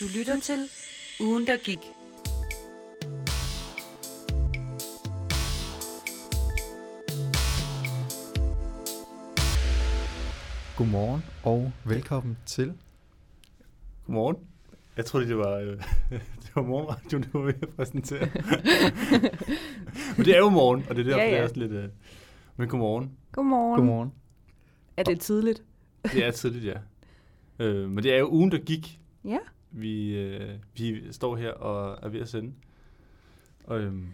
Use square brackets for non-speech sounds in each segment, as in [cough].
Du lytter til Ugen, der gik. Godmorgen og velkommen til. Godmorgen. Jeg troede, det var, øh, [laughs] det var morgenradio, du var ved at præsentere. [laughs] Men det er jo morgen, og det er derfor, Ja, ja, det er også lidt... Øh, men godmorgen. Godmorgen. Godmorgen. Er det tidligt? Det er tidligt, ja. Øh, men det er jo ugen, der gik. Ja. Vi, øh, vi står her og er ved at sende. Og, øhm,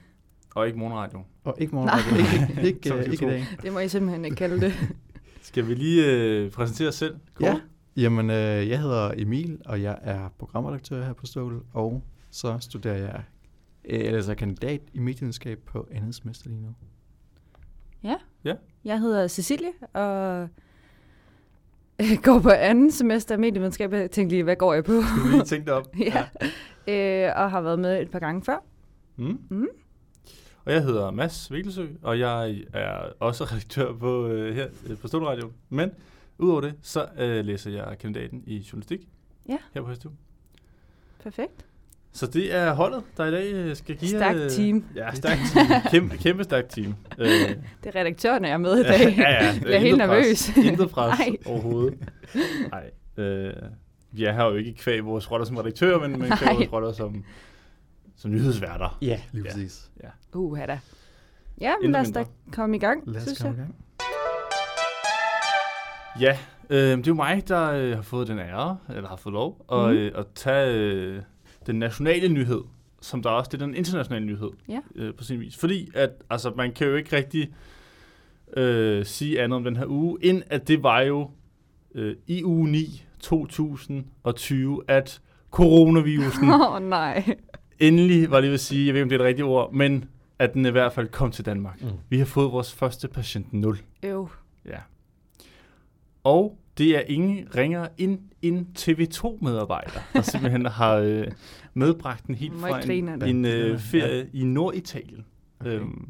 og ikke morgenradio. Og ikke morgen, Nej. ikke, [laughs] ikke, Som ikke, i dag. Det må I simpelthen ikke kalde det. [laughs] Skal vi lige øh, præsentere os selv? Kort? Ja. Jamen, øh, jeg hedder Emil, og jeg er programredaktør her på Stål, og så studerer jeg øh, altså kandidat i medievidenskab på andet semester lige nu. Jeg hedder Cecilie, og øh, går på anden semester af medievidenskab. Jeg tænkte lige, hvad går jeg på? Skal vi lige tænke op? [laughs] ja. Øh, og har været med et par gange før. Mm. Mm. Og jeg hedder Mads Vikkelsø, og jeg er også [laughs] redaktør på, øh, her øh, på Stålradio. Men udover det, så øh, læser jeg kandidaten i journalistik Ja. her på STU. Perfekt. Så det er holdet, der i dag øh, skal give... Stærkt øh, team. Ja, stærkt team. Kæmpe, kæmpe stærkt team. Øh, [laughs] Det er redaktøren, jeg er med i dag. [laughs] ja, ja, Jeg er helt pres. nervøs. Intet pres [laughs] Nej. overhovedet. Nej. Øh, vi er her jo ikke kvæg vores roller som redaktører, men, men kvæg vores roller som, som nyhedsværter. Ja, lige Ja. præcis. Uh, da. Ja, men lad os da komme i gang, Lad os synes komme jeg. i gang. Ja, øh, det er jo mig, der øh, har fået den ære, eller har fået lov, at, Mhm. øh, at tage øh, den nationale nyhed, som der også det er den internationale nyhed, Ja. øh, på sin vis. Fordi at, altså, man kan jo ikke rigtig øh, sige andet om den her uge, end at det var jo øh, i uge 9 2020, at coronavirusen [laughs] Åh, oh, nej. endelig, var lige ved at sige, jeg ved ikke, om det er det rigtige ord, men at den i hvert fald kom til Danmark. Mm. Vi har fået vores første patient 0. Øv. Ja. Og det er ingen ringer end en TV2-medarbejder, der simpelthen har øh, medbragt den helt fra en, en øh, Ja. ferie i Norditalien. Okay. Øhm,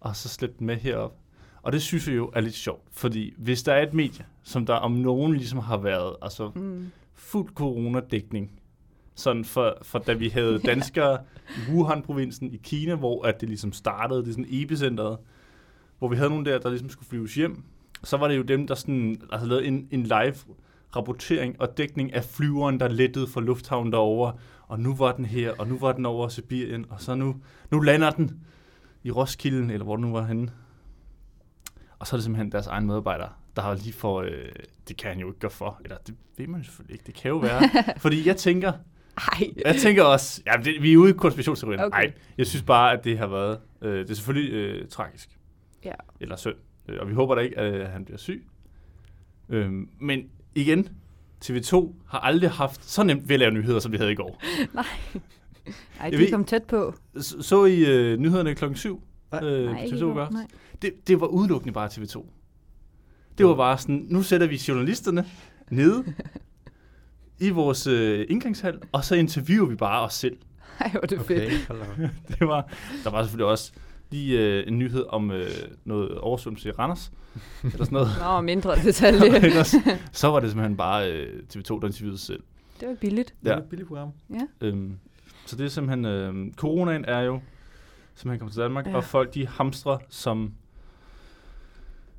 og så slæbt den med herop. Og det synes jeg jo er lidt sjovt, fordi hvis der er et medie, som der om nogen ligesom har været altså Mm. fuld coronadækning, sådan for, for da vi havde [laughs] danskere i Wuhan-provinsen i Kina, hvor at det ligesom startede, det er sådan epicentret, hvor vi havde nogle der, der ligesom skulle flyves hjem, så var det jo dem, der sådan, altså lavede en, en live rapportering og dækning af flyveren, der lettede fra lufthavnen derovre, og nu var den her, og nu var den over Sibirien, og så nu, nu lander den i Roskilde, eller hvor den nu var henne. Og så er det simpelthen deres egen medarbejder, der har lige for, øh, det kan han jo ikke gøre for, eller det ved man selvfølgelig ikke, det kan jo være. [laughs] Fordi jeg tænker, Ej. jeg tænker også, ja, det, vi er ude i konspirationsteorien. Okay. Nej, jeg synes bare, at det har været, øh, det er selvfølgelig øh, tragisk. Ja. Eller synd. Øh, og vi håber da ikke, at han bliver syg. Øhm, men igen, TV2 har aldrig haft så nemt ved at lave nyheder, som vi havde i går. [laughs] Nej, Jeg de kom tæt på. Så, så I øh, nyhederne klokken 7 Nej. øh, Nej, på ikke TV2 i går. i aftes? Nej. Det, det var udelukkende bare TV2. Det var bare sådan, nu sætter vi journalisterne nede i vores øh, indgangshal, og så interviewer vi bare os selv. Ej, hvor er det fedt. Okay, op. [laughs] Det var, der var selvfølgelig også lige øh, en nyhed om øh, noget oversvømmelse i Randers, [laughs] eller sådan noget. Nå, mindre detalje. [laughs] Og ellers, så var det simpelthen bare øh, TV2, der interviewede selv. det var billigt. Det Ja. er et billigt program. Øhm, så det er simpelthen, øh, coronaen er jo simpelthen kommet til Danmark, Ja. ja. og folk de hamstrer som,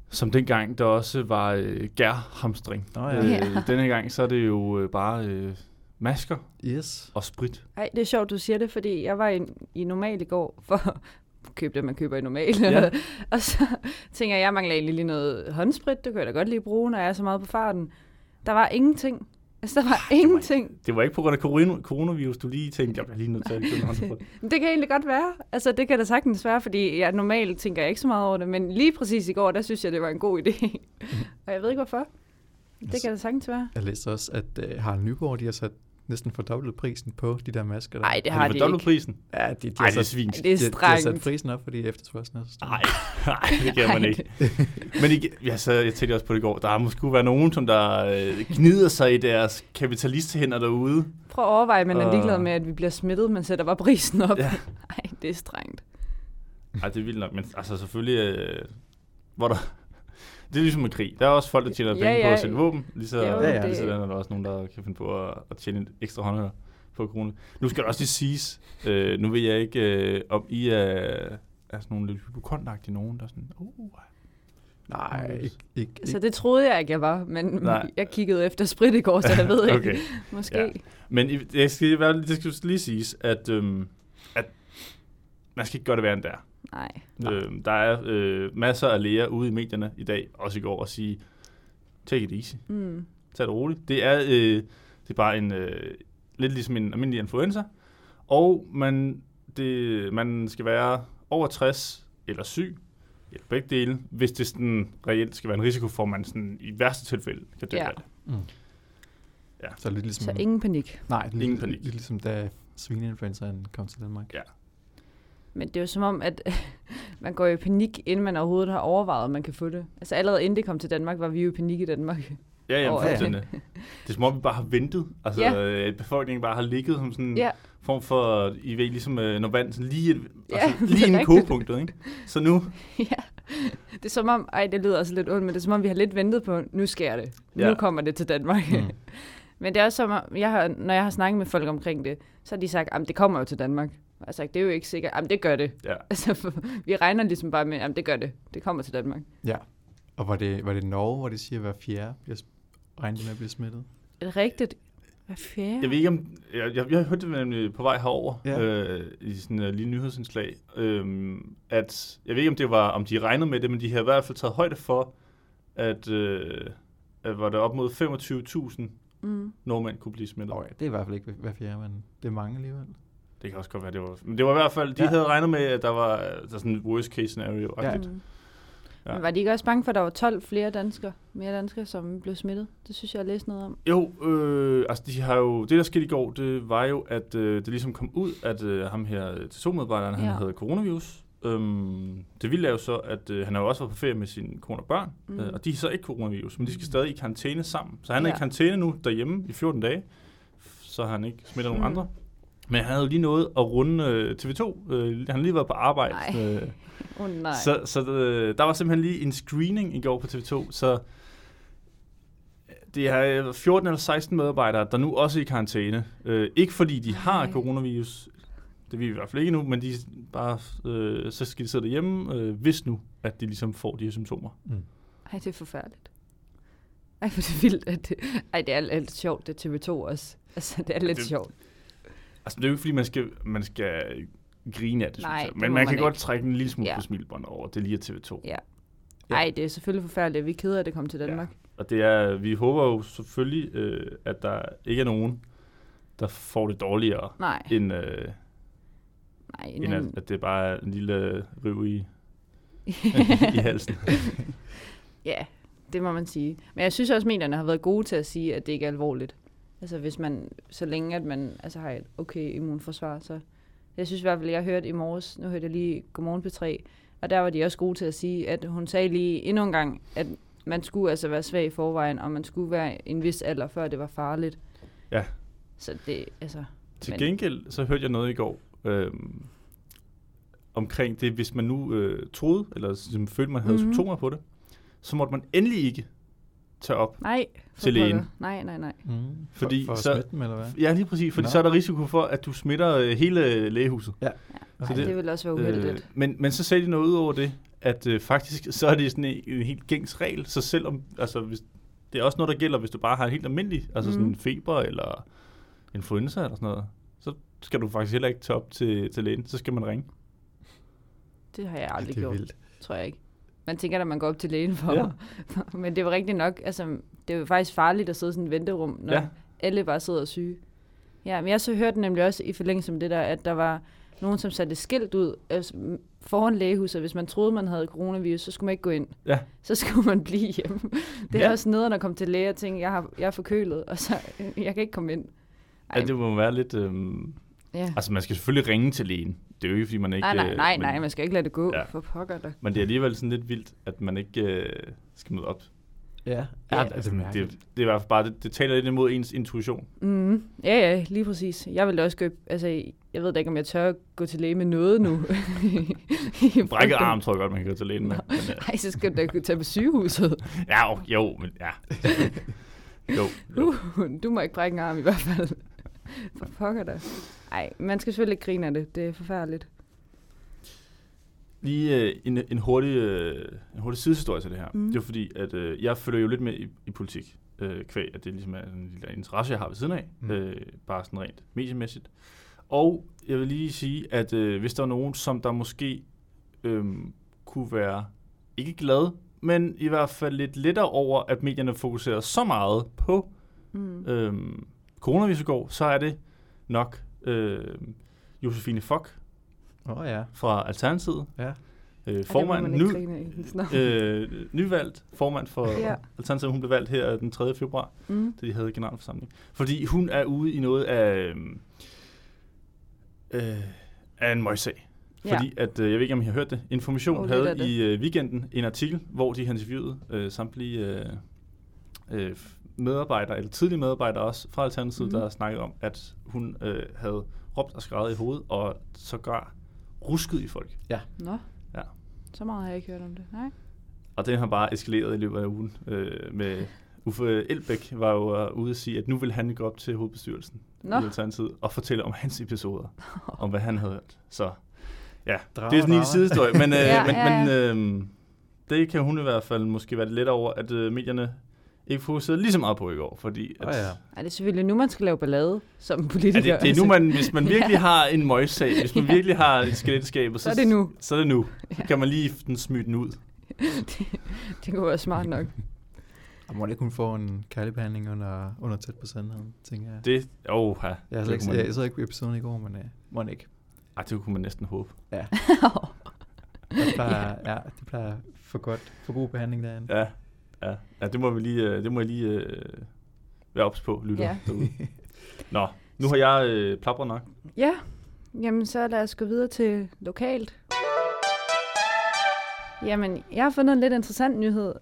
som dengang der også var øh, gærhamstring. Nå ja. Øh, Ja. [laughs] Denne gang så er det jo øh, bare øh, masker Yes. og sprit. Ej, det er sjovt, du siger det, fordi jeg var i, i normal i går for købe det, man køber i normal. Ja. [laughs] og så tænker jeg, jeg mangler egentlig lige noget håndsprit. Det kunne jeg da godt lige bruge, når jeg er så meget på farten. Der var ingenting. Altså, der var ingenting. Det var ikke på grund af corona- coronavirus, du lige tænkte, jeg bliver lige nødt til at købe [laughs] håndsprit. Det kan egentlig godt være. Altså, det kan da sagtens være, fordi jeg normalt tænker jeg ikke så meget over det. Men lige præcis i går, der synes jeg, det var en god idé. og jeg ved ikke, hvorfor. Det kan da sagtens være. Jeg læste også, at uh, Harald Nygaard, de har sat næsten fordoblet prisen på de der masker der. Nej, det Har har de de ikke. prisen? Ja, de, de, Ej, har det er sat, svint. Det er de, de har sat prisen op, fordi efterspørgselen er så stor. Nej, nej, det kan man ikke. Men ikke, ja, så jeg tænkte også på det i går, der må skulle være nogen, som der øh, gnider sig i deres kapitalisthænder derude. Prøv at overveje, man er Og- ligeglad med, at vi bliver smittet, man sætter bare prisen op. Ja. [laughs] Nej, det er strengt. Ej, det er vildt nok, men altså selvfølgelig, øh, hvor der, Det er ligesom med krig. Der er også folk, der tjener Ja, penge på ja. at sælge våben. Lige så, Ja, ja. lige det- sådan er der også nogen, der kan finde på at, at tjene et ekstra håndhør på corona. Nu skal det også lige siges, øh, nu ved jeg ikke, øh, om I er, er sådan nogle lidt hypokontagtige nogen, der er sådan, uh, Nej, ikke, ikke, Så det troede jeg ikke, jeg var, men Nej. jeg kiggede efter sprit i går, så jeg ved [laughs] ikke. okay. Måske. Ja. Men det skal, være, det skal lige siges, at, øhm, at man skal ikke gøre det værre end der. Nej. Øhm, der er øh, masser af læger ude i medierne i dag, også i går, og sige, take it easy. Mm. Tag det roligt. Det er, øh, det er bare en, øh, lidt ligesom en almindelig influenza, og man, det, man skal være over 60 eller syg, eller begge dele, hvis det sådan reelt skal være en risiko for, at man sådan, i værste tilfælde kan dø Ja. af det. Mm. Ja. Så lidt ligesom... Så ingen panik. Nej, lidt, ingen panik. Lidt ligesom da svineinfluenzaen kom til Danmark. Ja. Men det er jo som om, at [laughs] man går i panik, inden man overhovedet har overvejet, at man kan få det. Altså allerede inden det kom til Danmark, var vi jo i panik i Danmark. Ja, ja, fuldstændig. [laughs] Det er som om, vi bare har ventet. Altså, Ja. ja. øh, befolkningen bare har ligget som sådan en Ja. form for, I ved, ligesom øh, når vand sådan lige, Ja, altså, lige [laughs] inden kogepunktet, ikke? Så nu, ja. Det er som om, ej, det lyder også lidt ondt, men det er som om, vi har lidt ventet på, nu sker det. Nu Ja. kommer det til Danmark. Mm. Men det er også som om, jeg har, når jeg har snakket med folk omkring det, så har de sagt, at det kommer jo til Danmark. Og har sagt, det er jo ikke sikkert. Jamen, det gør det. ja. [laughs] Altså, vi regner ligesom bare med, at det gør det. Det kommer til Danmark. Ja. Og var det, var det Norge, hvor de siger, at hver fjerde bliver regnet med at blive smittet? Er det rigtigt? Hvad fjerde? Jeg ved ikke om, jeg, jeg, jeg har hørt det nemlig på vej herover Ja. øh, i sådan en uh, lille nyhedsindslag, øh, at jeg ved ikke om det var, om de regnede med det, men de har i hvert fald taget højde for, at, øh, at var der op mod 25.000 Mm. nordmænd kunne blive smittet. Nå ja, det er i hvert fald ikke hver fjerde, men det er mange alligevel. Det kan også godt være, det var... Men det var i hvert fald, de Ja. havde regnet med, at der var der er sådan et worst case scenario. Ja. Mm. Ja. Men var de ikke også bange for, at der var 12 flere danskere, mere danskere, som blev smittet? Det synes jeg, jeg læste noget om. Jo, øh, altså de har jo... Det, der skete i går, det var jo, at øh, det ligesom kom ud, at øh, ham her til to medarbejderen, han Ja. havde coronavirus. Øhm, det vilde er jo så, at øh, han har jo også været på ferie med sine kone og børn, Mm. mm. øh, og de har så ikke coronavirus, men de skal stadig i karantæne sammen. Så han er Ja. i karantæne nu derhjemme i 14 dage, så han ikke smitter nogen Mm. andre. Men han havde jo lige nået at runde øh, TV2. Øh, han har lige været på arbejde. Nej. Øh, [laughs] oh, nej. Så, så øh, der var simpelthen lige en screening i går på TV2, så øh, det er øh, 14 eller 16 medarbejdere, der nu også er i karantæne. Øh, ikke fordi de har Nej. coronavirus, det ved vi i hvert fald ikke nu, men de bare, øh, så skal de sidde derhjemme, øh, hvis nu, at de ligesom får de her symptomer. Mm. Ej, det er forfærdeligt. Ej, for det er vildt. At det, ej, det er lidt sjovt, det er TV2 også. Altså, det er lidt Det- sjovt. Altså, det er jo ikke fordi, man skal, man skal grine af det, Nej, synes jeg. men man, man kan godt ikke. trække en lille smule Ja. på smilbåndet over, det lige er TV2. Ja. Ja. Ej, det er selvfølgelig forfærdeligt. Vi er kede af, at det kom til Danmark. Og det er, vi håber jo selvfølgelig, øh, at der ikke er nogen, der får det dårligere, Nej, end, øh, nej. end at, at det bare er en lille riv i, [laughs] i halsen. Ja, det må man sige. Men jeg synes også, at medierne har været gode til at sige, at det ikke er alvorligt. Altså hvis man, så længe at man altså, har et okay immunforsvar, så... Jeg synes i hvert fald, jeg hørte i morges, nu hørte jeg lige Godmorgen P3, og der var de også gode til at sige, at hun sagde lige endnu en gang, at man skulle altså være svag i forvejen, og man skulle være en vis alder, før det var farligt. Ja. Så det, altså... Til Men- gengæld, så hørte jeg noget i går øh, omkring det, hvis man nu øh, troede, eller ligesom følte, man havde Mhm. mm-hmm. symptomer på det, så måtte man endelig ikke tage op. Nej. Til lægen. Nej, nej, nej. Mm. Fordi for, for så- at smitte dem, eller hvad? Ja, lige præcis, fordi Nå. så er der risiko for, at du smitter øh, hele lægehuset. Ja. Ej, Så det, det- det vil også være uheldigt. Øh, men, men så sagde de noget ud over det, at øh, faktisk så er det sådan en, en helt gængs regel, så selvom, altså hvis, det er også noget, der gælder, hvis du bare har en helt almindelig, altså mm. sådan Mhm. en feber eller influenza eller sådan noget, så skal du faktisk heller ikke tage op til, til lægen, så skal man ringe. det har jeg aldrig det er gjort. vildt. tror jeg ikke. Man tænker, at man går op til lægen for. Ja. Men det var rigtigt nok. Altså, det jo faktisk farligt at sidde i sådan et venterum, når Ja. alle bare sidder syge. Ja, men jeg så hørte nemlig også i forlængelse med det der, at der var nogen, som satte skilt ud altså, foran lægehuset. Hvis man troede, man havde coronavirus, så skulle man ikke gå ind. Ja. Så skulle man blive hjemme. Det er Ja. også nederen at komme til læge og tænke, jeg, har, jeg er forkølet, og så jeg kan ikke komme ind. Ej, Ja, det må være lidt... Øhm, ja. altså, man skal selvfølgelig ringe til lægen. Det er jo ikke, fordi man ikke... Nej, nej, øh, nej, men, nej, man skal ikke lade det gå Ja. ja. for pokker der. Men det er alligevel sådan lidt vildt, at man ikke øh, skal møde op. Ja, Ja, ja Altså, det, det, det er i hvert fald bare, det, det taler lidt imod ens intuition. Mm, ja, ja, lige præcis. Jeg vil også gå, altså, jeg ved da ikke, om jeg tør at gå til læge med noget nu. [laughs] Brækket arm tror jeg godt, man kan gå til lægen med. Men, øh, Ej, så skal du da tage på sygehuset. ja, jo, jo, men ja. [laughs] Jo, jo. Uh, du må ikke brække en arm i hvert fald. [laughs] For pokker da. Ej, man skal selvfølgelig ikke grine af det. Det er forfærdeligt. Lige øh, en, en, hurtig, øh, en hurtig sidehistorie til det her. Mm. Det er fordi, at øh, jeg følger jo lidt med i, i politik. Øh, kvæg, at det ligesom er en lille interesse, jeg har ved siden af. Mm. Mm. Øh, bare sådan rent mediemæssigt. Og jeg vil lige sige, at øh, hvis der er nogen, som der måske øh, kunne være ikke glad, men i hvert fald lidt lettere over, at medierne fokuserer så meget på Mm. øh, coronavirus i går, så er det nok øh, Josefine Fock oh, ja. fra Alternativet. Ja. Øh, formand, hendes navn. øh, nyvalgt formand for Ja. ja. Alternativet. Hun blev valgt her den 3. februar, Mm. da de havde generalforsamling. Fordi hun er ude i noget af, øh, af en møgssag. Ja. Fordi at, øh, jeg ved ikke, om I har hørt det, Information Oh, havde det. i øh, weekenden en artikel, hvor de har interviewet øh, samtlige øh, øh, medarbejdere, eller tidlige medarbejdere også fra Alternativet, mm. der snakkede om, at hun øh, havde råbt og skrevet i hovedet, og sågar rusket i folk. Nå. Ja. Så meget har jeg ikke hørt om det. Nej. Og den har bare eskaleret i løbet af ugen. Øh, med Uffe Elbæk var jo øh, ude at sige, at nu vil han gå op til hovedbestyrelsen Nå. i Alternativet og fortælle om hans episoder, [laughs] om hvad han havde hørt. Så ja, Drager, det er sådan en sidehistorie. Men, øh, [laughs] Ja, men, ja, men øh, det kan hun i hvert fald måske være lidt over, at øh, medierne ikke fokuserede lige så meget på i går. Fordi at, Åh, ja. Ej, det er selvfølgelig nu, man skal lave ballade som politiker. Ja, det, det er nu, man, hvis man [laughs] virkelig Ja. har en møgssag, hvis man Ja. virkelig har et skeletskab, Så er det nu. Så er det nu. Så kan man lige den smide den ud. [laughs] det, det kunne være smart nok. Og må det ikke kun få en kærlig behandling under, under tæt på sandheden, tænker jeg. Det, oh, ja, Jeg, det, slet ikke, kunne jeg, man, jeg så ikke på episoden i går, men uh, må ikke. ej, det kunne man næsten håbe. [laughs] De plejer, ja, de plejer for godt, for god behandling derinde. Ja, ja, ja det må vi lige, øh, det må jeg lige øh, være ops på, lytter Ja. derude. [laughs] Nå, nu har jeg øh, plapret nok. Ja, jamen så lad os gå videre til lokalt. Jamen, jeg har fundet en lidt interessant nyhed.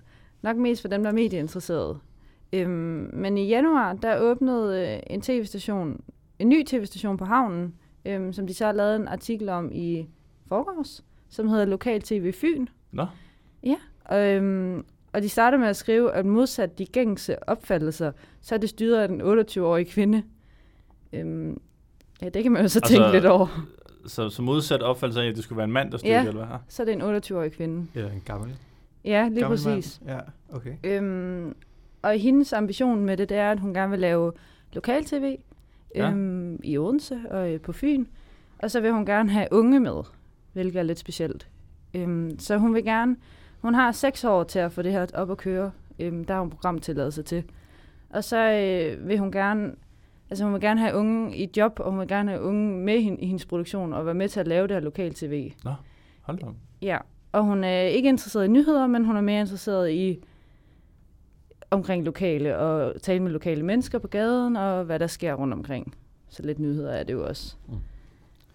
Nok mest for dem, der er medieinteresserede. Øhm, men i januar, der åbnede øh, en tv-station, en ny tv-station på havnen, øhm, som de så har lavet en artikel om i forgårs, som hedder Lokal TV Fyn. Nå, Øhm, og de starter med at skrive, at modsat de gængse opfattelser, så er det styret af den 28-årige kvinde. Øhm, ja, det kan man jo så Altså, tænke lidt over. så, så modsat opfattelse af, at det skulle være en mand, der styrte, Ja. eller hvad? Så er det en 28-årig kvinde. Eller en gammel, Ja, lige gammel præcis. mand. Ja, okay. Øhm, og hendes ambition med det, det er, at hun gerne vil lave lokal-tv Ja. øhm, i Odense og øh, på Fyn. Og så vil hun gerne have unge med, hvilket er lidt specielt. Øhm, så hun vil gerne, hun har seks år til at få det her op at køre. Øhm, der har hun programtilladelse til. Og så øh, vil hun gerne, altså hun vil gerne have unge i job, og hun vil gerne have unge med hin- i hendes produktion, og være med til at lave det her lokal-tv. Hold da. Ja, og hun er ikke interesseret i nyheder, men hun er mere interesseret i omkring lokale og tale med lokale mennesker på gaden og hvad der sker rundt omkring. Så lidt nyheder er det jo også. Mm. Men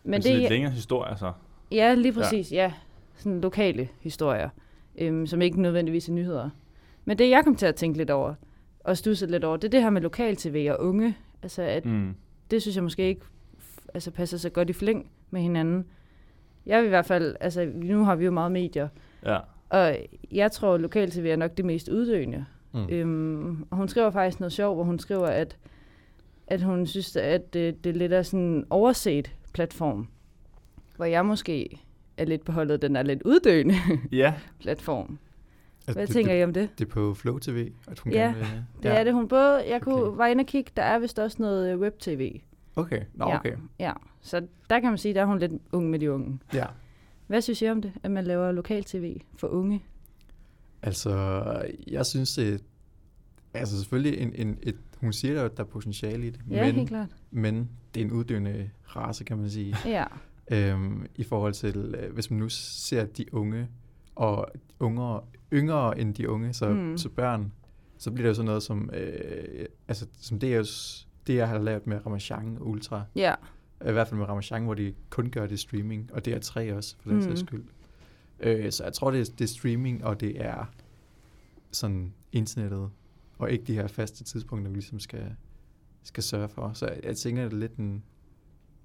Men det er lidt længere historie, så. ja, lige præcis, ja. ja. Sådan lokale historier, øhm, som ikke nødvendigvis er nyheder. Men det, jeg kom til at tænke lidt over, og studse lidt over, det er det her med lokal-tv og unge. Altså, at Mm. det synes jeg måske ikke altså, passer så godt i flæng med hinanden. Jeg vil i hvert fald, altså nu har vi jo meget medier, Ja. og jeg tror, lokal-tv er nok det mest uddøende. Mm. Øhm, og hun skriver faktisk noget sjovt, hvor hun skriver, at, at hun synes, at det, det er lidt af sådan en overset platform. Hvor jeg måske er lidt på holdet, den er lidt uddøende [laughs] Ja, platform. Altså, Hvad det, tænker det, I om det? det er på Flow TV, at hun Ja, gerne vil... Det er det hun både, jeg kunne, Okay. okay. var inde og kigge, der er vist også noget øh, web-tv. Okay, nå Ja. okay. Ja, så der kan man sige, der er hun lidt ung med de unge. Ja. Hvad synes I om det, at man laver lokal-tv for unge? Altså, jeg synes, det Altså selvfølgelig, en, en, et, hun siger jo, at der er potentiale i det, Ja, men, helt klart. men det er en uddøende race, kan man sige. Ja, øhm, I forhold til, øh, hvis man nu ser de unge, og unge, yngre end de unge, så, Mm. så børn, så bliver det jo sådan noget som, øh, altså, som det, jeg, det, jeg har lavet med Ramachan Ultra, ja, i hvert fald med Ramachan, hvor de kun gør det streaming, og det er tre også, for den Mm. sags skyld. Øh, så jeg tror, det er, det er streaming, og det er sådan internettet, og ikke de her faste tidspunkter, vi ligesom skal, skal sørge for. Så jeg, jeg tænker, det er lidt en,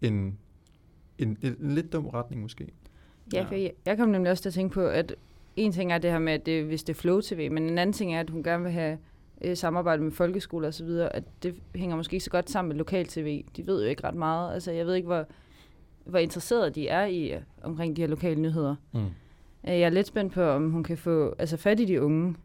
en, en, en, en lidt dum retning måske. Ja, for jeg, jeg kom nemlig også til at tænke på, at en ting er det her med, at det, hvis det er Flow TV, men en anden ting er, at hun gerne vil have øh, samarbejde med folkeskoler og så videre, at det hænger måske ikke så godt sammen med lokal TV. De ved jo ikke ret meget. Altså, jeg ved ikke, hvor, hvor interesserede de er i øh, omkring de her lokale nyheder. Mm. Øh, Jeg er lidt spændt på, om hun kan få altså, fat i de unge.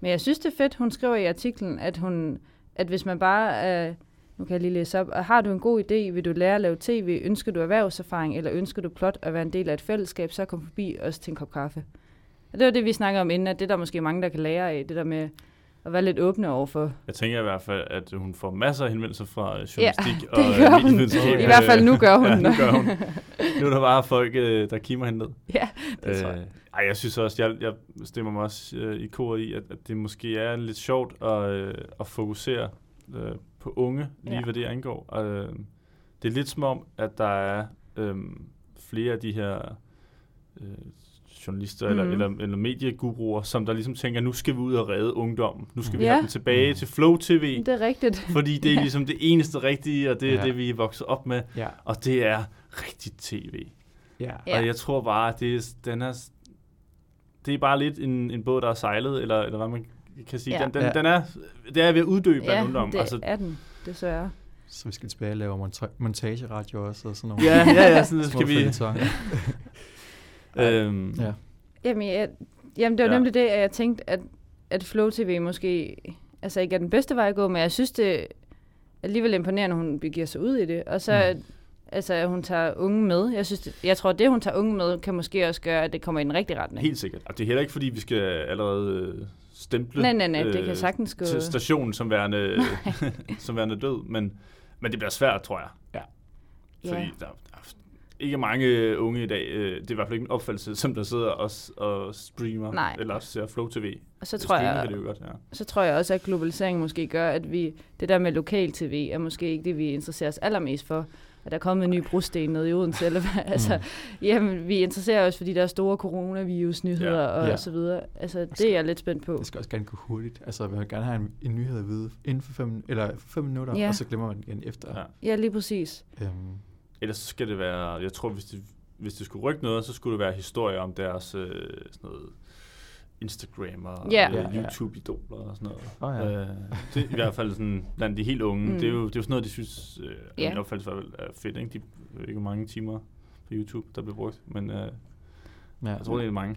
Men jeg synes, det er fedt, hun skriver i artiklen, at, hun, at hvis man bare er, nu kan jeg lige læse op, og har du en god idé, vil du lære at lave tv, ønsker du erhvervserfaring, eller ønsker du plot at være en del af et fællesskab, så kom forbi os til en kop kaffe. Og det var det, vi snakker om inden, at det er der måske mange, der kan lære af, det der med at være lidt åbne overfor. Jeg tænker i hvert fald, at hun får masser af henvendelser fra øh, Ja, journalistik [laughs] det og gør øh, hun. I hvert fald nu gør hun [laughs] ja, nu det. gør hun. Nu er der bare folk, øh, der kimer hende ned. [laughs] Ja, det tror jeg. Ej, jeg synes også, jeg, jeg stemmer mig også øh, i koret i, at, at det måske er lidt sjovt at, øh, at fokusere øh, på unge, lige Ja. ja. hvad det angår. Og, øh, det er lidt som om, at der er øh, flere af de her øh, journalister mm. Mhm. eller, eller, eller medieguruer, som der ligesom tænker, nu skal vi ud og redde ungdommen. Nu skal vi Ja. have dem tilbage til Flow TV, Det er rigtigt. [laughs] fordi det er ligesom det eneste rigtige, og det er Ja. det, vi er vokset op med. Ja. Og det er rigtigt tv. Ja. Ja. Og jeg tror bare, at det er, den er, det er bare lidt en, en båd, der er sejlet, eller, eller hvad man kan sige. Ja. Den, den, Ja. den er, det er ved at uddø blandt Ja, ungdom. det Altså, er den, desværre. Så vi skal tilbage og lave monta- montageradio også, og sådan nogle ja, ja, ja, sådan [laughs] skal vi. [laughs] Øhm, Ja. Jamen, jeg, jamen det var ja. Ja. nemlig det, at jeg tænkte, at, at Flow TV måske altså ikke er den bedste vej at gå, men jeg synes, det er alligevel imponerende, at hun begiver sig ud i det. Og så, Mm. Altså, at hun tager unge med. Jeg, synes, det, jeg tror, at det, hun tager unge med, kan måske også gøre, at det kommer i den rigtige retning. Helt sikkert. Og det er heller ikke, fordi vi skal allerede øh, stemple Nej, nej, nej, det kan sagtens gå. til stationen som værende, [laughs] som værende død, men, men det bliver svært, tror jeg. Fordi Ja. der, der er ikke mange unge i dag, øh, det er i hvert fald ikke en opfattelse, som der sidder og, og streamer, Nej. eller ser Flow TV. Og så tror, Streaming jeg, det jo godt, ja. så tror jeg også, at globaliseringen måske gør, at vi, det der med lokal-tv er måske ikke det, vi interesserer os allermest for. At der er kommet en ny brosten nede i Odense, eller hvad? Altså, jamen, vi interesserer os, fordi der er store coronavirus-nyheder Ja. og Ja. så videre. Altså, det er jeg lidt spændt på. Det skal også gerne gå hurtigt. Altså, vi vil gerne have en, en nyhed at vide inden for fem, eller for fem minutter, Ja. og så glemmer man den igen efter. Ja. Ja, lige præcis. Øhm, Ellers så skal det være, jeg tror, hvis det, hvis det skulle rykke noget, så skulle det være historier om deres øh, sådan noget Instagram og Ja, ja. YouTube-idoler og sådan noget. Åh, ja. Øh, det i hvert fald sådan, blandt de helt unge, Mm. det, er jo, det er jo sådan noget, de synes, øh, ja. min opfattelse er fedt. Ikke? De ikke, hvor mange timer på YouTube, der blev brugt, men øh, ja. jeg tror, det er mange.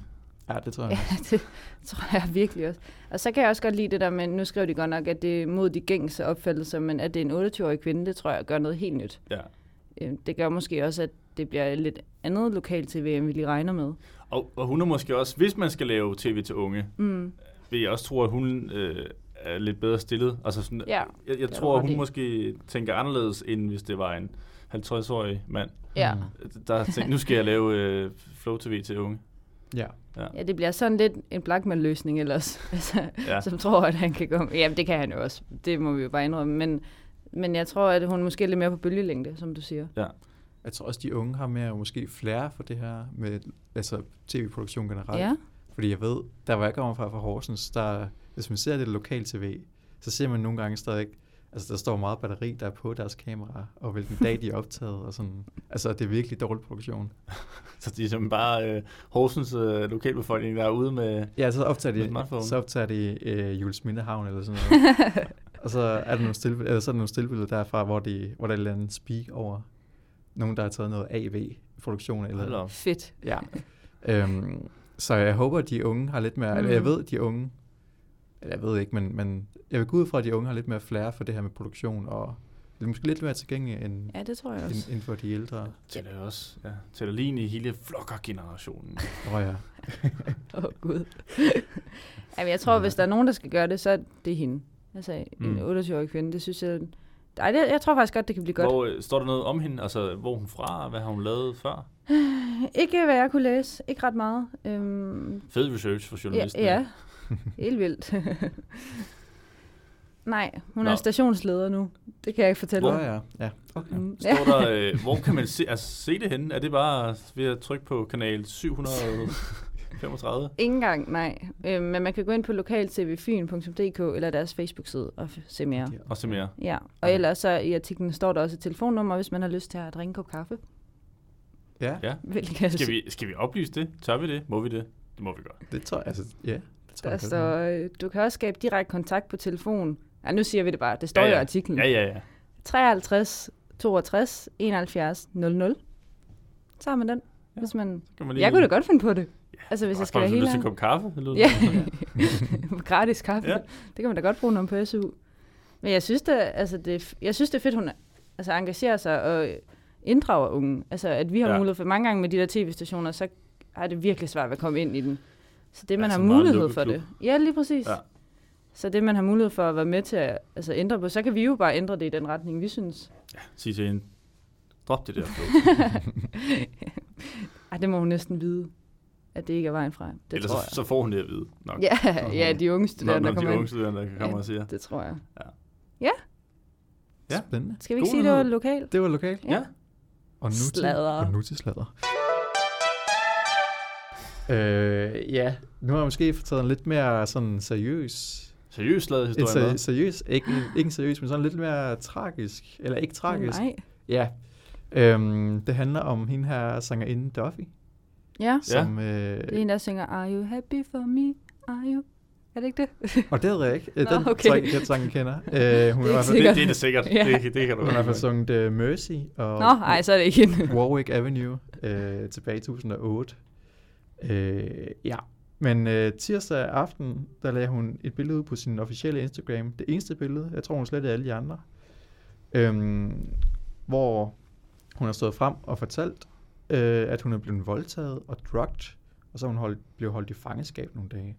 Ja, det tror jeg. Ja, [laughs] det tror jeg virkelig også. Og så kan jeg også godt lide det der med, nu skrev de godt nok, at det er mod de gængse opfattelser, men at det er en 28-årig kvinde, det tror jeg gør noget helt nyt. Ja. Øh, Det gør måske også, at det bliver lidt andet lokal-tv, end vi lige regner med. Og, og hun er måske også, hvis man skal lave tv til unge, Mm. vil jeg også tro, at hun øh, er lidt bedre stillet. Altså sådan, Ja, jeg, jeg det tror, at hun ret i. måske tænker anderledes, end hvis det var en 50-årig mand, ja. Mm. der tænkte, nu skal jeg lave øh, Flow TV til unge. Ja. Ja, det bliver sådan lidt en Blackman-løsning ellers, [laughs] altså, ja. Ja. som tror, at han kan komme. Jamen, det kan han jo også. Det må vi jo bare indrømme. Men, men jeg tror, at hun måske er lidt mere på bølgelængde, som du siger. Jeg tror også, de unge har mere måske flere for det her med altså, tv-produktion generelt. Ja, Fordi jeg ved, der hvor jeg kommer fra, fra Horsens, der, hvis man ser det lokale tv, så ser man nogle gange stadig, altså der står meget batteri, der er på deres kamera, og hvilken dag de er optaget, og sådan. Altså det er virkelig dårlig produktion. [laughs] Så de er simpelthen bare øh, Horsens øh, lokalbefolkning, der er ude med... Ja, så optager Med de, så optager de øh, Jules Mindehavn eller sådan noget. [laughs] og så er der nogle stille, eller så er der nogle stillbilleder derfra, hvor, de, hvor der er et eller andet speak over nogen, der har taget noget AV-produktion. Eller, op. fedt. Ja. øhm, så jeg håber, at de unge har lidt mere, mm. eller jeg Mhm. ved, at de unge, eller jeg ved ikke, men, men jeg vil gå ud fra, at de unge har lidt mere flere for det her med produktion, og det er måske lidt mere tilgængeligt end, Ja, det tror jeg end, også. end for de ældre. Tæller også, ja. Tæller lige ind i hele vlogger-generationen. Åh oh, ja. Åh, oh, Gud. Jamen, jeg tror, hvis der er nogen, der skal gøre det, så er det hende. Altså, en Mm. 28-årig kvinde, det synes jeg... Ej, det, jeg tror faktisk godt, det kan blive godt. Hvor, øh, står der noget om hende? Altså, hvor er hun fra? Hvad har hun lavet før? [sighs] Ikke hvad jeg kunne læse. Ikke ret meget. Øhm, Fed research for ja, journalisten. ja. [laughs] [laughs] Helt vildt. [laughs] Nej, hun er Nå. stationsleder nu. Det kan jeg ikke fortælle. Dig. oh, ja. ja. Okay. Mm. Står der, øh, hvor kan man se, altså, se det henne? Er det bare ved at trykke på kanal 700? 35? Ingen engang, nej. Øh, men man kan gå ind på lokaltvfyn.dk eller deres Facebook-side og f- se mere. Og så mere. Ja, og ellers så i artiklen står der også et telefonnummer, hvis man har lyst til at drikke en kop kaffe. Ja, Ja. Hvilket Skal vi, skal vi oplyse det? Tør vi det? Må vi det? Det må vi godt. det tror jeg, altså, ja. Det tror Der jeg, øh, du kan også skabe direkte kontakt på telefon. Ja, nu siger vi det bare. Det står Ja, ja, ja. i artiklen. Ja, ja, ja. 53 62 71 00. Så har man den. Ja. Hvis man... Kan man Jeg kunne da godt finde på det. Altså, hvis jeg skal være helt lyst til en kop kaffe? Det lyder Ja. [laughs] Gratis kaffe. Ja. Ja. Det kan man da godt bruge noget på SU. Men jeg synes, det, altså det, jeg synes, det er fedt, hun altså, engagerer sig og inddrager unge. Altså, at vi har Ja. ja. mulighed for mange gange med de der tv-stationer, så er det virkelig svært at komme ind i den. Så det, man Ja, har mulighed for klub. det. Ja, lige præcis. Ja. Ja. Så det, man har mulighed for at være med til at altså, ændre på, så kan vi jo bare ændre det i den retning, vi synes. Sig til hende. Drop det der. [laughs] Ej, det må hun næsten vide, at det ikke er vejen fra. Det Ellers tror så, jeg. så får hun det at vide. Nok. Ja, ja, de unge studerende, der de kommer unge ind. studerende kan komme Ja. og siger. Det tror jeg. Ja. Spændende. Skal vi ikke God sige, det var lokalt? Det var lokalt. Ja. Og nu Sladder. til, og nu til sladder. Øh, ja, nu har jeg måske taget en lidt mere sådan seriøs Seriøst lavet En historie seri- med. seriøs, ikke, ikke en seriøs, men sådan lidt mere tragisk, eller ikke tragisk. Nej. Ja. Øhm, det handler om hende her sangerinde Duffy, Ja, som... Øh, det er en, der synger, Are you happy for me? Are you? Er det ikke det? og det ved jeg ikke. Øh, Nå, Den okay. tror jeg sang, jeg kender. Øh, hun, Det er hvert fald, sikkert. Det, det er det sikkert. Ja. Det, det kan du hun har i hvert fald sunget uh, Mercy og Nå, ej, så er det ikke hende. [laughs] Warwick Avenue øh, tilbage i 2008. Øh, ja, men øh, tirsdag aften, der lagde hun et billede ud på sin officielle Instagram. Det eneste billede, jeg tror hun slettede alle de andre. Øhm, hvor hun har stået frem og fortalt, øh, at hun er blevet voldtaget og drugged, og så hun holdt, blevet holdt i fangeskab nogle dage.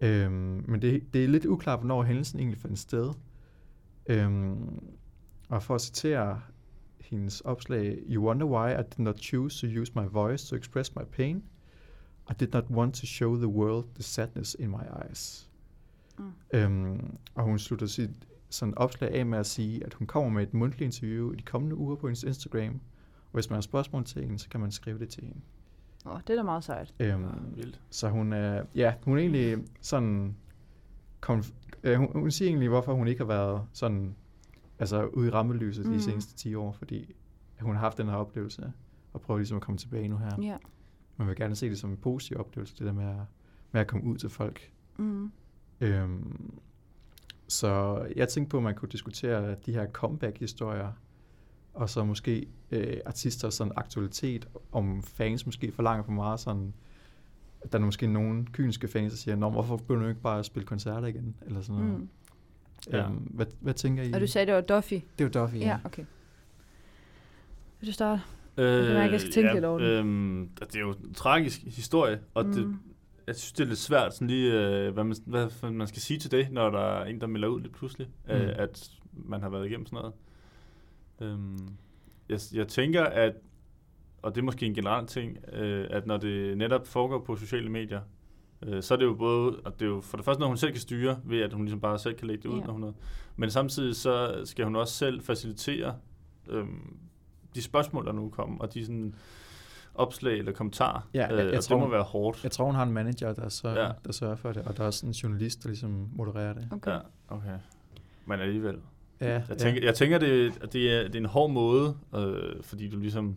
Øhm, men det, det er lidt uklart, hvornår hændelsen egentlig fandt sted. Øhm, og for at citere hendes opslag, You wonder why I did not choose to use my voice to express my pain. I did not want to show the world the sadness in my eyes. Mm. Øhm, og hun slutter sit sådan opslag af med at sige, at hun kommer med et mundtligt interview i de kommende uger på hendes Instagram. Og hvis man har spørgsmål til hende, så kan man skrive det til hende. Åh, det er da meget sejt. Øhm, Ah, vildt. så hun er, ja, hun er egentlig sådan, konf- øh, hun, hun siger egentlig, hvorfor hun ikke har været sådan, altså ude i rammelyset mm. Mm. de seneste 10 år, fordi hun har haft den her oplevelse, og prøver ligesom at komme tilbage nu her. Ja. Man vil gerne se det som en positiv oplevelse, det der med at, med at komme ud til folk. Mm. Øhm, så jeg tænkte på, at man kunne diskutere de her comeback-historier, og så måske øh, artister sådan aktualitet, om fans måske forlanger for meget sådan, at der er måske nogle kyniske fans, der siger, Nå, hvorfor begynder du ikke bare at spille koncerter igen? Eller sådan noget. Mm. Ja. Øhm, hvad, hvad tænker I? Og du sagde, det var Duffy? det var Duffy, Ja, okay. Vil du starte? Øh, kan mærke, jeg skal tænke lidt over den. Øhm, det er jo en tragisk historie, og mm. det, jeg synes, det er lidt svært, sådan lige, øh, hvad, man, hvad man skal sige til det, når der er en, der melder ud lidt pludselig, mm. øh, Mm. at man har været igennem sådan noget. Øhm, jeg, jeg tænker, at, og det er måske en generel ting, øh, at når det netop foregår på sociale medier, øh, så er det jo både, og det er jo for det første noget, hun selv kan styre, ved at hun ligesom bare selv kan lægge det ud, Ja. når hun er, men samtidig så skal hun også selv facilitere øhm, de spørgsmål, der nu kommer, og de sådan opslag eller kommentarer, Ja, jeg- øh, jeg og det tror- må være hårdt. Jeg tror, hun har en manager, der sørger, Ja. ja. der sørger for det, og der er også en journalist, der ligesom modererer det. Okay. Ja, okay. Men alligevel. Ja, Jeg tænker, jeg tænker det, det, er, det er en hård måde, øh, fordi du ligesom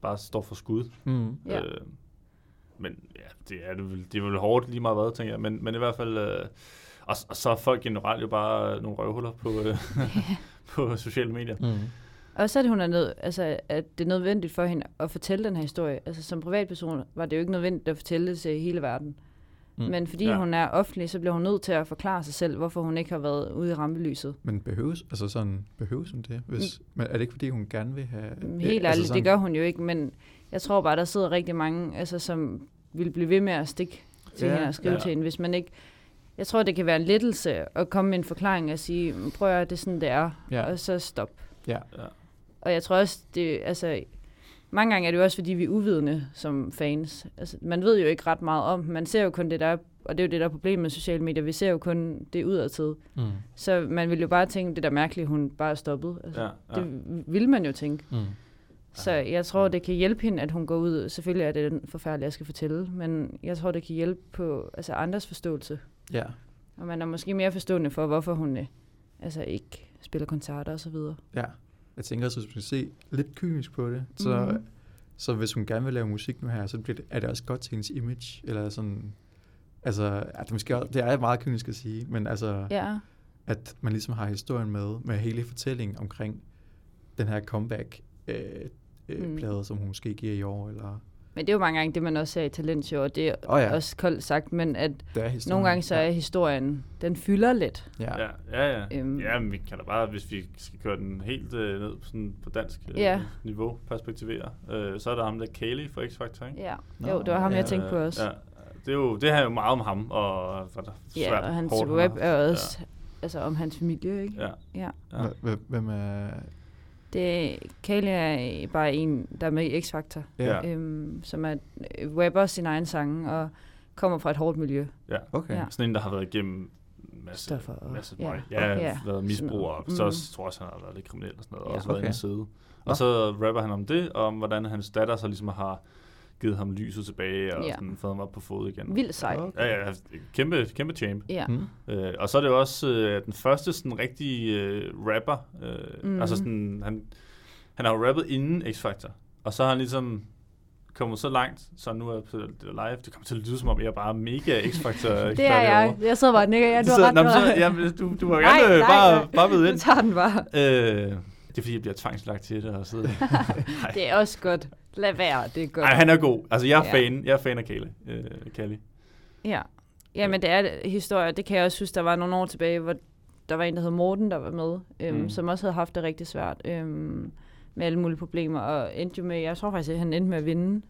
bare står for skud. Mm. Ja. Øh, men ja, det er, det, vel, det er vel hårdt lige meget hvad, tænker jeg. Men, men i hvert fald... Øh, og, og så er folk generelt jo bare nogle røvhuller på, øh, [laughs] [laughs] på sociale medier. Mm. Og så er det, hun er nød, altså, at det er nødvendigt for hende at fortælle den her historie. Altså som privatperson var det jo ikke nødvendigt at fortælle det til hele verden. Mm. Mm. Men fordi Ja. hun er offentlig, så bliver hun nødt til at forklare sig selv, hvorfor hun ikke har været ude i rampelyset. Men behøves, altså sådan, behøves hun det? Hvis, men er det ikke, fordi hun gerne vil have... Mm, Helt altså ærligt, det gør hun jo ikke, men jeg tror bare, der sidder rigtig mange, altså, som vil blive ved med at stikke til Ja, hende og skrive ja. til hende, hvis man ikke... Jeg tror, det kan være en lettelse at komme med en forklaring og sige, prøv at det er sådan, det er, Ja. og så stop. Ja. Ja. Og jeg tror også, det, altså, mange gange er det jo også, fordi vi er uvidende som fans. Altså, man ved jo ikke ret meget om. Man ser jo kun det der, og det er jo det, der er problemet med sociale medier. Vi ser jo kun det udadtil. Mm. Så man vil jo bare tænke, det der mærkeligt, hun bare er stoppet. Altså, Ja, ja. Det vil man jo tænke. Mm. Så jeg tror, det kan hjælpe hende, at hun går ud. Selvfølgelig er det forfærdeligt, jeg skal fortælle, men jeg tror, det kan hjælpe på altså andres forståelse. Ja. Og man er måske mere forstående for, hvorfor hun øh, altså ikke spiller koncerter og så videre. Ja. Jeg tænker også, hvis man skal se lidt kynisk på det, så, mm-hmm. så hvis hun gerne vil lave musik nu her, så bliver det, er det også godt til hendes image, eller sådan, altså, at det, måske, det er meget kynisk at sige, men altså, Ja, at man ligesom har historien med, med hele fortællingen omkring den her comeback øh, øh, Mm. plade, som hun måske giver i år, eller men det er jo mange gange det, man også ser i talentshow, og det er Åh ja. også koldt sagt, men at er nogle gange så er historien, den fylder lidt. Ja. Ja, ja, ja. Øhm. ja, men vi kan da bare, hvis vi skal køre den helt øh, ned på, sådan, på dansk øh, Ja. niveau, perspektivere, øh, så er der ham der Kaylee fra X-Factor, ikke? Ja, Nå, jo, det var ham, ja, jeg tænkte på også. Ja, det er jo det her er jo meget om ham, og der Ja, svært, og hans web er også altså, om hans familie, ikke? Ja, Ja. ja. Hvem er... Det, Kaylee er bare en, der er med i X-Factor, Ja. øhm, som er øh, rapper sin egen sange og kommer fra et hårdt miljø. ja. Okay. Ja. Sådan en, der har været igennem masse, Stoffer og- masse ja. ja, ja, Ja. været misbruger, og Sådan så også, tror jeg også, han har været lidt kriminel og sådan noget, og Ja. også været Okay. inde og sidde. Nå. Og så rapper han om det, og om hvordan hans datter så ligesom har givet ham lyset tilbage, og Ja. sådan fået ham op på fod igen. Vildt sej. Okay. Ja, ja, kæmpe, kæmpe champ. Ja. Hmm? Øh, og så er det jo også øh, den første sådan rigtige øh, rapper. Øh, mm. Altså sådan, han, han har jo rappet inden X-Factor. Og så har han ligesom kommet så langt, så nu er jeg på det live. Det kommer til at lyde som om, jeg er bare mega X-Factor [laughs] Det er jeg. Jeg sidder bare og nikker. Ja, du har så, ret. du så, ret. ja, men du, du må Nej, gerne øh, nej, bare, nej. bare Du ind. tager den bare. Øh, det er fordi, jeg bliver tvangslagt til det. Og så. [laughs] Det er også godt. Lad være, det er godt. Ej, han er god. Altså, jeg er Ja. fan. Jeg er fan af Kale. Øh, Kali. Ja. ja, men det er det- historie. Det kan jeg også huske, der var nogle år tilbage, hvor der var en, der hed Morten, der var med, øhm, Mm. mm. som også havde haft det rigtig svært øhm, med alle mulige problemer, og endte jo med, jeg tror faktisk, at han endte med at vinde.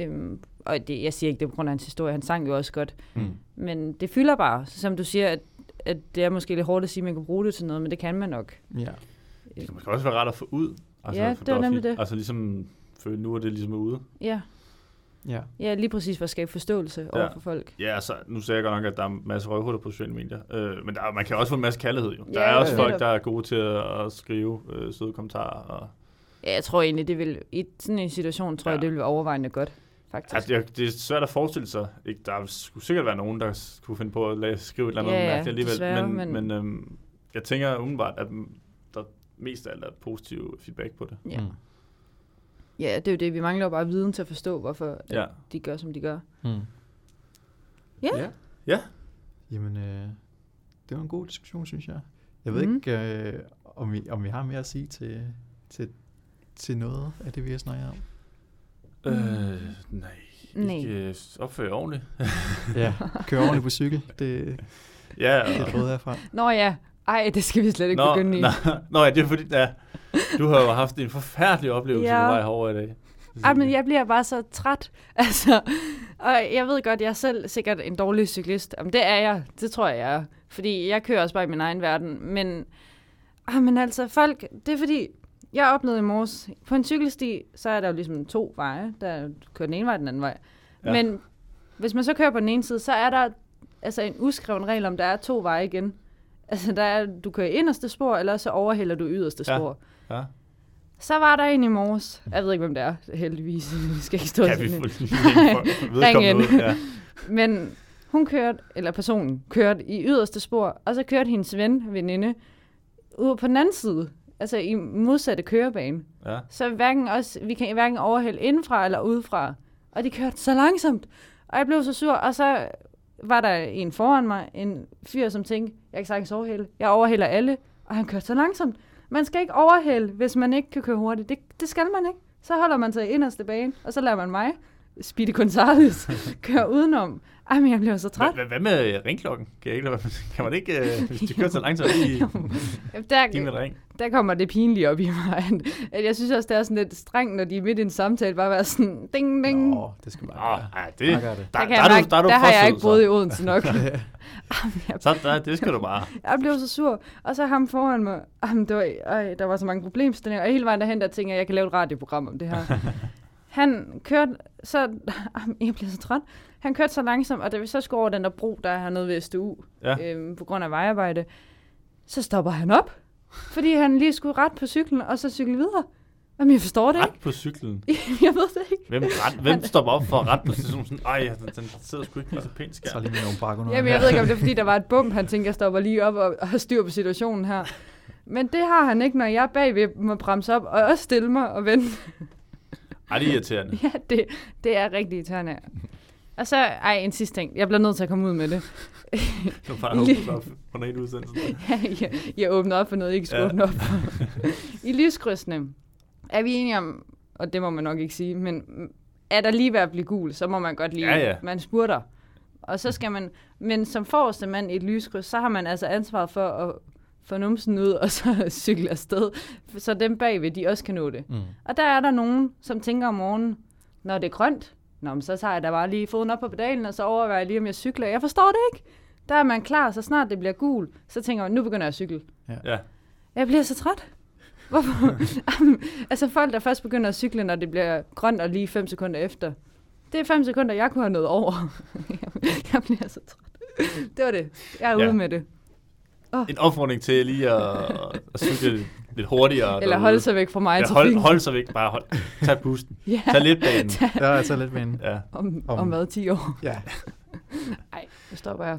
Øhm, og det, jeg siger ikke det på grund af hans historie, han sang jo også godt, Mm. men det fylder bare, som du siger, at, at det er måske lidt hårdt at sige, at man kan bruge det til noget, men det kan man nok. Ja. Det kan måske også være rart at få ud. Altså, Ja, for det Duffy. nemlig det. Altså ligesom, for nu er det ligesom ude. Ja, Ja. ja lige præcis for at skabe forståelse over Ja. for folk. Ja, altså, nu sagde jeg godt nok, at der er en masse røvhuller på sociale medier. Øh, men der, er- man kan også få en masse kærlighed, jo. Der Ja, er også ja, folk, der er gode til at, at skrive øh, søde kommentarer. Og, Ja, jeg tror egentlig, det vil, i sådan en situation, tror ja. Ja. jeg, det vil være overvejende godt, faktisk. altså, det, er, det er svært at forestille sig. Ikke? Der skulle sikkert være nogen, der skulle finde på at lade, skrive et eller andet Ja, ja, mærkeligt alligevel. desværre, men men- men øhm, jeg tænker umiddelbart, at der mest af alt er positiv feedback på det. Ja. Mm. Ja, det er jo det. Vi mangler jo bare viden til at forstå, hvorfor Ja. de gør, som de gør. Mm. Ja. ja. Ja. Jamen, øh, det var en god diskussion, synes jeg. Jeg ved Mhm. ikke, øh, om, vi, om vi har mere at sige til, til, til noget af det, vi har snakket om. Øh, nej. Nej. Ikke øh, opføre ordentligt. Ja, [laughs] køre ordentligt på cykel. Det, ja, det er herfra. Nå ja, ej, det skal vi slet ikke Nå, begynde i. nå, nå, ja, det er fordi, ja, du har jo haft en forfærdelig oplevelse Ja. på vej herover i dag. Ej, men jeg bliver bare så træt. [laughs] Altså, og jeg ved godt, jeg er selv sikkert en dårlig cyklist. Jamen, det er jeg. Det tror jeg, jeg er. Fordi jeg kører også bare i min egen verden. Men, ah, men altså, folk... Det er fordi, jeg oplevede i morges, på en cykelsti, så er der jo ligesom to veje. Der kører den ene vej, den anden vej. Ja. Men hvis man så kører på den ene side, så er der altså en uskreven regel om, der er to veje igen. Altså, der er, du kører inderste spor, eller så overhælder du yderste Ja. spor. Ja. Så var der en i morges. Jeg ved ikke, hvem det er, heldigvis. [laughs] Vi skal ikke stå Kan vi [laughs] Ring ud? Ja. Men hun kørte, eller personen kørte i yderste spor, og så kørte hendes ven, veninde, ud på den anden side. Altså i modsatte kørebane. ja. Så hverken os, vi kan hverken overhælde indenfra eller udefra. Og de kørte så langsomt. Og jeg blev så sur, og så var der en foran mig, en fyr, som tænkte, jeg kan sagtens overhælde. Jeg overhælder alle, og han kørte så langsomt. Man skal ikke overhælde, hvis man ikke kan køre hurtigt. Det, det skal man ikke. Så holder man sig i inderste bane, og så lader man mig, Speedy Gonzales, [laughs] køre udenom. Ej, men jeg bliver så træt. Hvad, hvad med ringklokken? Kan, jeg ikke, [laughs] kan man ikke, øh, hvis de kører så langsomt, lige [laughs] give med Der, ring? der kommer det pinlige op i mig. at- jeg synes også, det er sådan lidt strengt, når de er midt i en samtale, bare være sådan, ding, ding. Nå, det skal Nå, være. ej, det, gør det. der, der, der, kan er du, der, er du der har jeg ikke boet i så. Odense nok. [laughs] Så der, det skal du bare. Jeg blev så sur. Og så ham foran mig. Jamen, det var, øj, der var så mange problemstillinger. Og hele vejen derhen, der tænker jeg, jeg kan lave et radioprogram om det her. Han kørte så... Jamen, Jeg bliver så træt. Han kørte så langsomt, og da vi så skulle over den der bro, der er hernede ved SDU, Ja. øhm, på grund af vejarbejde, så stopper han op. Fordi han lige skulle ret på cyklen, og så cykle videre. Jamen, jeg forstår det Ret på cyklen. [laughs] ikke. jeg ved det ikke. Hvem, ret, hvem stopper op for at rette på stationen? Sådan, Ej, den, den sidder sgu ikke lige så pænt Så skærm. lige med nogle bakker. Jamen, jeg ved ikke, om det er, fordi der var et bump. Han tænker, jeg stopper lige op og, og har styr på situationen her. Men det har han ikke, når jeg bagved må bremse op og også stille mig og vente. Ej, det er irriterende. [laughs] Ja, det, det er rigtig irriterende. Og så, ej, en sidste ting. Jeg bliver nødt til at komme ud med det. [laughs] Du bare åbnet op under en udsendelse. [laughs] jeg, jeg åbner op for noget, jeg ikke skulle Ja. ja. åbne op for. I lyskrydsene er vi enige om, og det må man nok ikke sige, men er der lige ved at blive gul, så må man godt lige, Ja, ja. man spurter. Og så skal man, men som forreste mand i et lyskryds, så har man altså ansvaret for at få numsen ud, og så [laughs] cykle afsted, så dem bagved, de også kan nå det. Mm. Og der er der nogen, som tænker om morgenen, når det er grønt, Nå, men så tager jeg da bare lige foden op på pedalen, og så overvejer jeg lige, om jeg cykler. Jeg forstår det ikke. Der er man klar, så snart det bliver gul, så tænker man, nu begynder jeg at cykle. Ja. Jeg bliver så træt. Hvorfor? [laughs] altså folk, der først begynder at cykle, når det bliver grønt og lige 5 sekunder efter. Det er 5 sekunder, jeg kunne have nået over. [laughs] jeg bliver så træt. Det var det. Jeg er Ja. ude med det. En opfordring til lige at, at cykle lidt hurtigere. Eller holde sig væk fra mig i ja, hold, trafikken. hold sig væk. Bare hold, tag bussen. [laughs] Ja, Tag lidt banen. Der er altså lidt med en. Ja. om, Om- om, hvad, 10 år? Ja. [laughs] Nej, nu stopper jeg.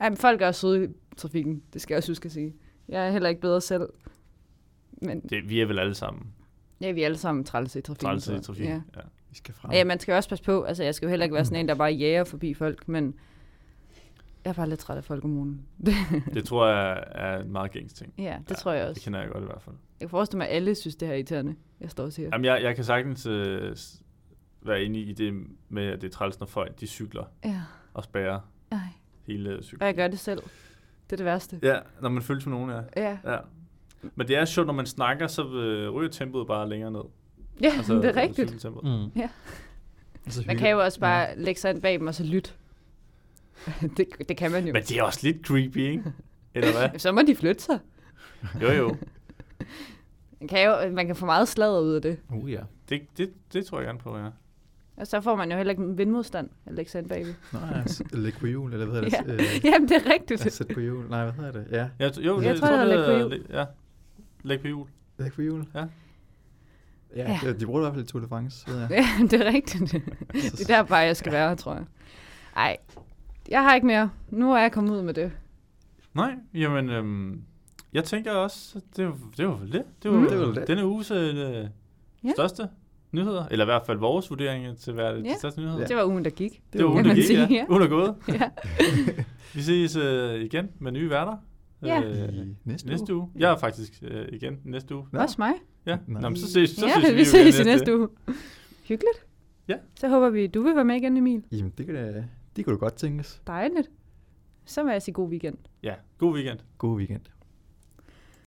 Ej, men folk er søde i trafikken. Det skal jeg også huske at sige. Jeg er heller ikke bedre selv. Men Det, vi er vel alle sammen ja, vi er alle sammen trælse i trafikken. træls i trafikken. Ja. Ja. Vi skal frem. Ja, man skal jo også passe på. Altså, jeg skal jo heller ikke være sådan en, der bare jager forbi folk, men jeg er bare lidt træt af folk om morgenen. [laughs] Det tror jeg er en meget gængs ting. ja, det Ja, tror jeg Det også. kender jeg godt i hvert fald. Jeg kan forestille mig, at alle synes, det her er irriterende. Jeg står og siger. Jamen, jeg, jeg kan sagtens øh, være inde i det med, at det er træls, når folk de cykler Ja, og spærrer ej. hele Og cyklen. jeg gør det selv. Det er det værste. Ja, når man følger med nogen, ja. Ja, ja. Men det er sjovt, når man snakker, så øh, ryger tempoet bare længere ned. ja altså, [laughs] det er rigtigt. Mm. Ja. Altså, Man kan jo også bare ja. lægge sig ind bag dem og så lytte. [laughs] det, det kan man jo. Men det er også lidt creepy, ikke? Eller hvad? [laughs] Så må de flytte sig. Jo, jo. Man kan, jo, man kan få meget sladder ud af det. Uh, ja. Det, det, det tror jeg gerne på, ja. Og så får man jo heller ikke en vindmodstand. Nå, ja, s- læg på jul, eller hvad [laughs] hedder Ja. det? Øh, Jamen, det er rigtigt. ja, sæt på jul. Nej, hvad hedder det? Ja, Jeg, t- jo, Jeg det, tror, det hedder læg på læg- Ja, læg på jul. læg på jul. Ja. Ja, Ja. det- de bruger det i hvert fald i Tour de France, ved jeg. Ja, det er rigtigt. Det er der bare, jeg skal være, tror jeg. Ej, jeg har ikke mere. Nu er jeg kommet ud med det. Nej, jamen, øhm, jeg tænker også, det, var- det var vel det. Det var, Mm. Det var det. denne uges øh, Ja. største nyheder, eller i hvert fald vores vurdering til er det, Ja. de største nyheder. Det var ugen, der gik. Det var jo- ugen, der man gik, sige, ja. ja. Ugen er gået. Ja. [laughs] Vi ses øh, igen med nye værter. Ja. Øh, I næste, næste uge. Jeg er faktisk øh, igen næste uge. Ja. Også mig. Ja. Nå, men så ses, så ja, ses vi jo ses igen i næste uge. Hyggeligt. Ja. Så håber vi, du vil være med igen, Emil. Jamen, det, kan da, det kunne da godt tænkes. Dejligt. Så vil jeg sige god weekend. Ja, god weekend. God weekend.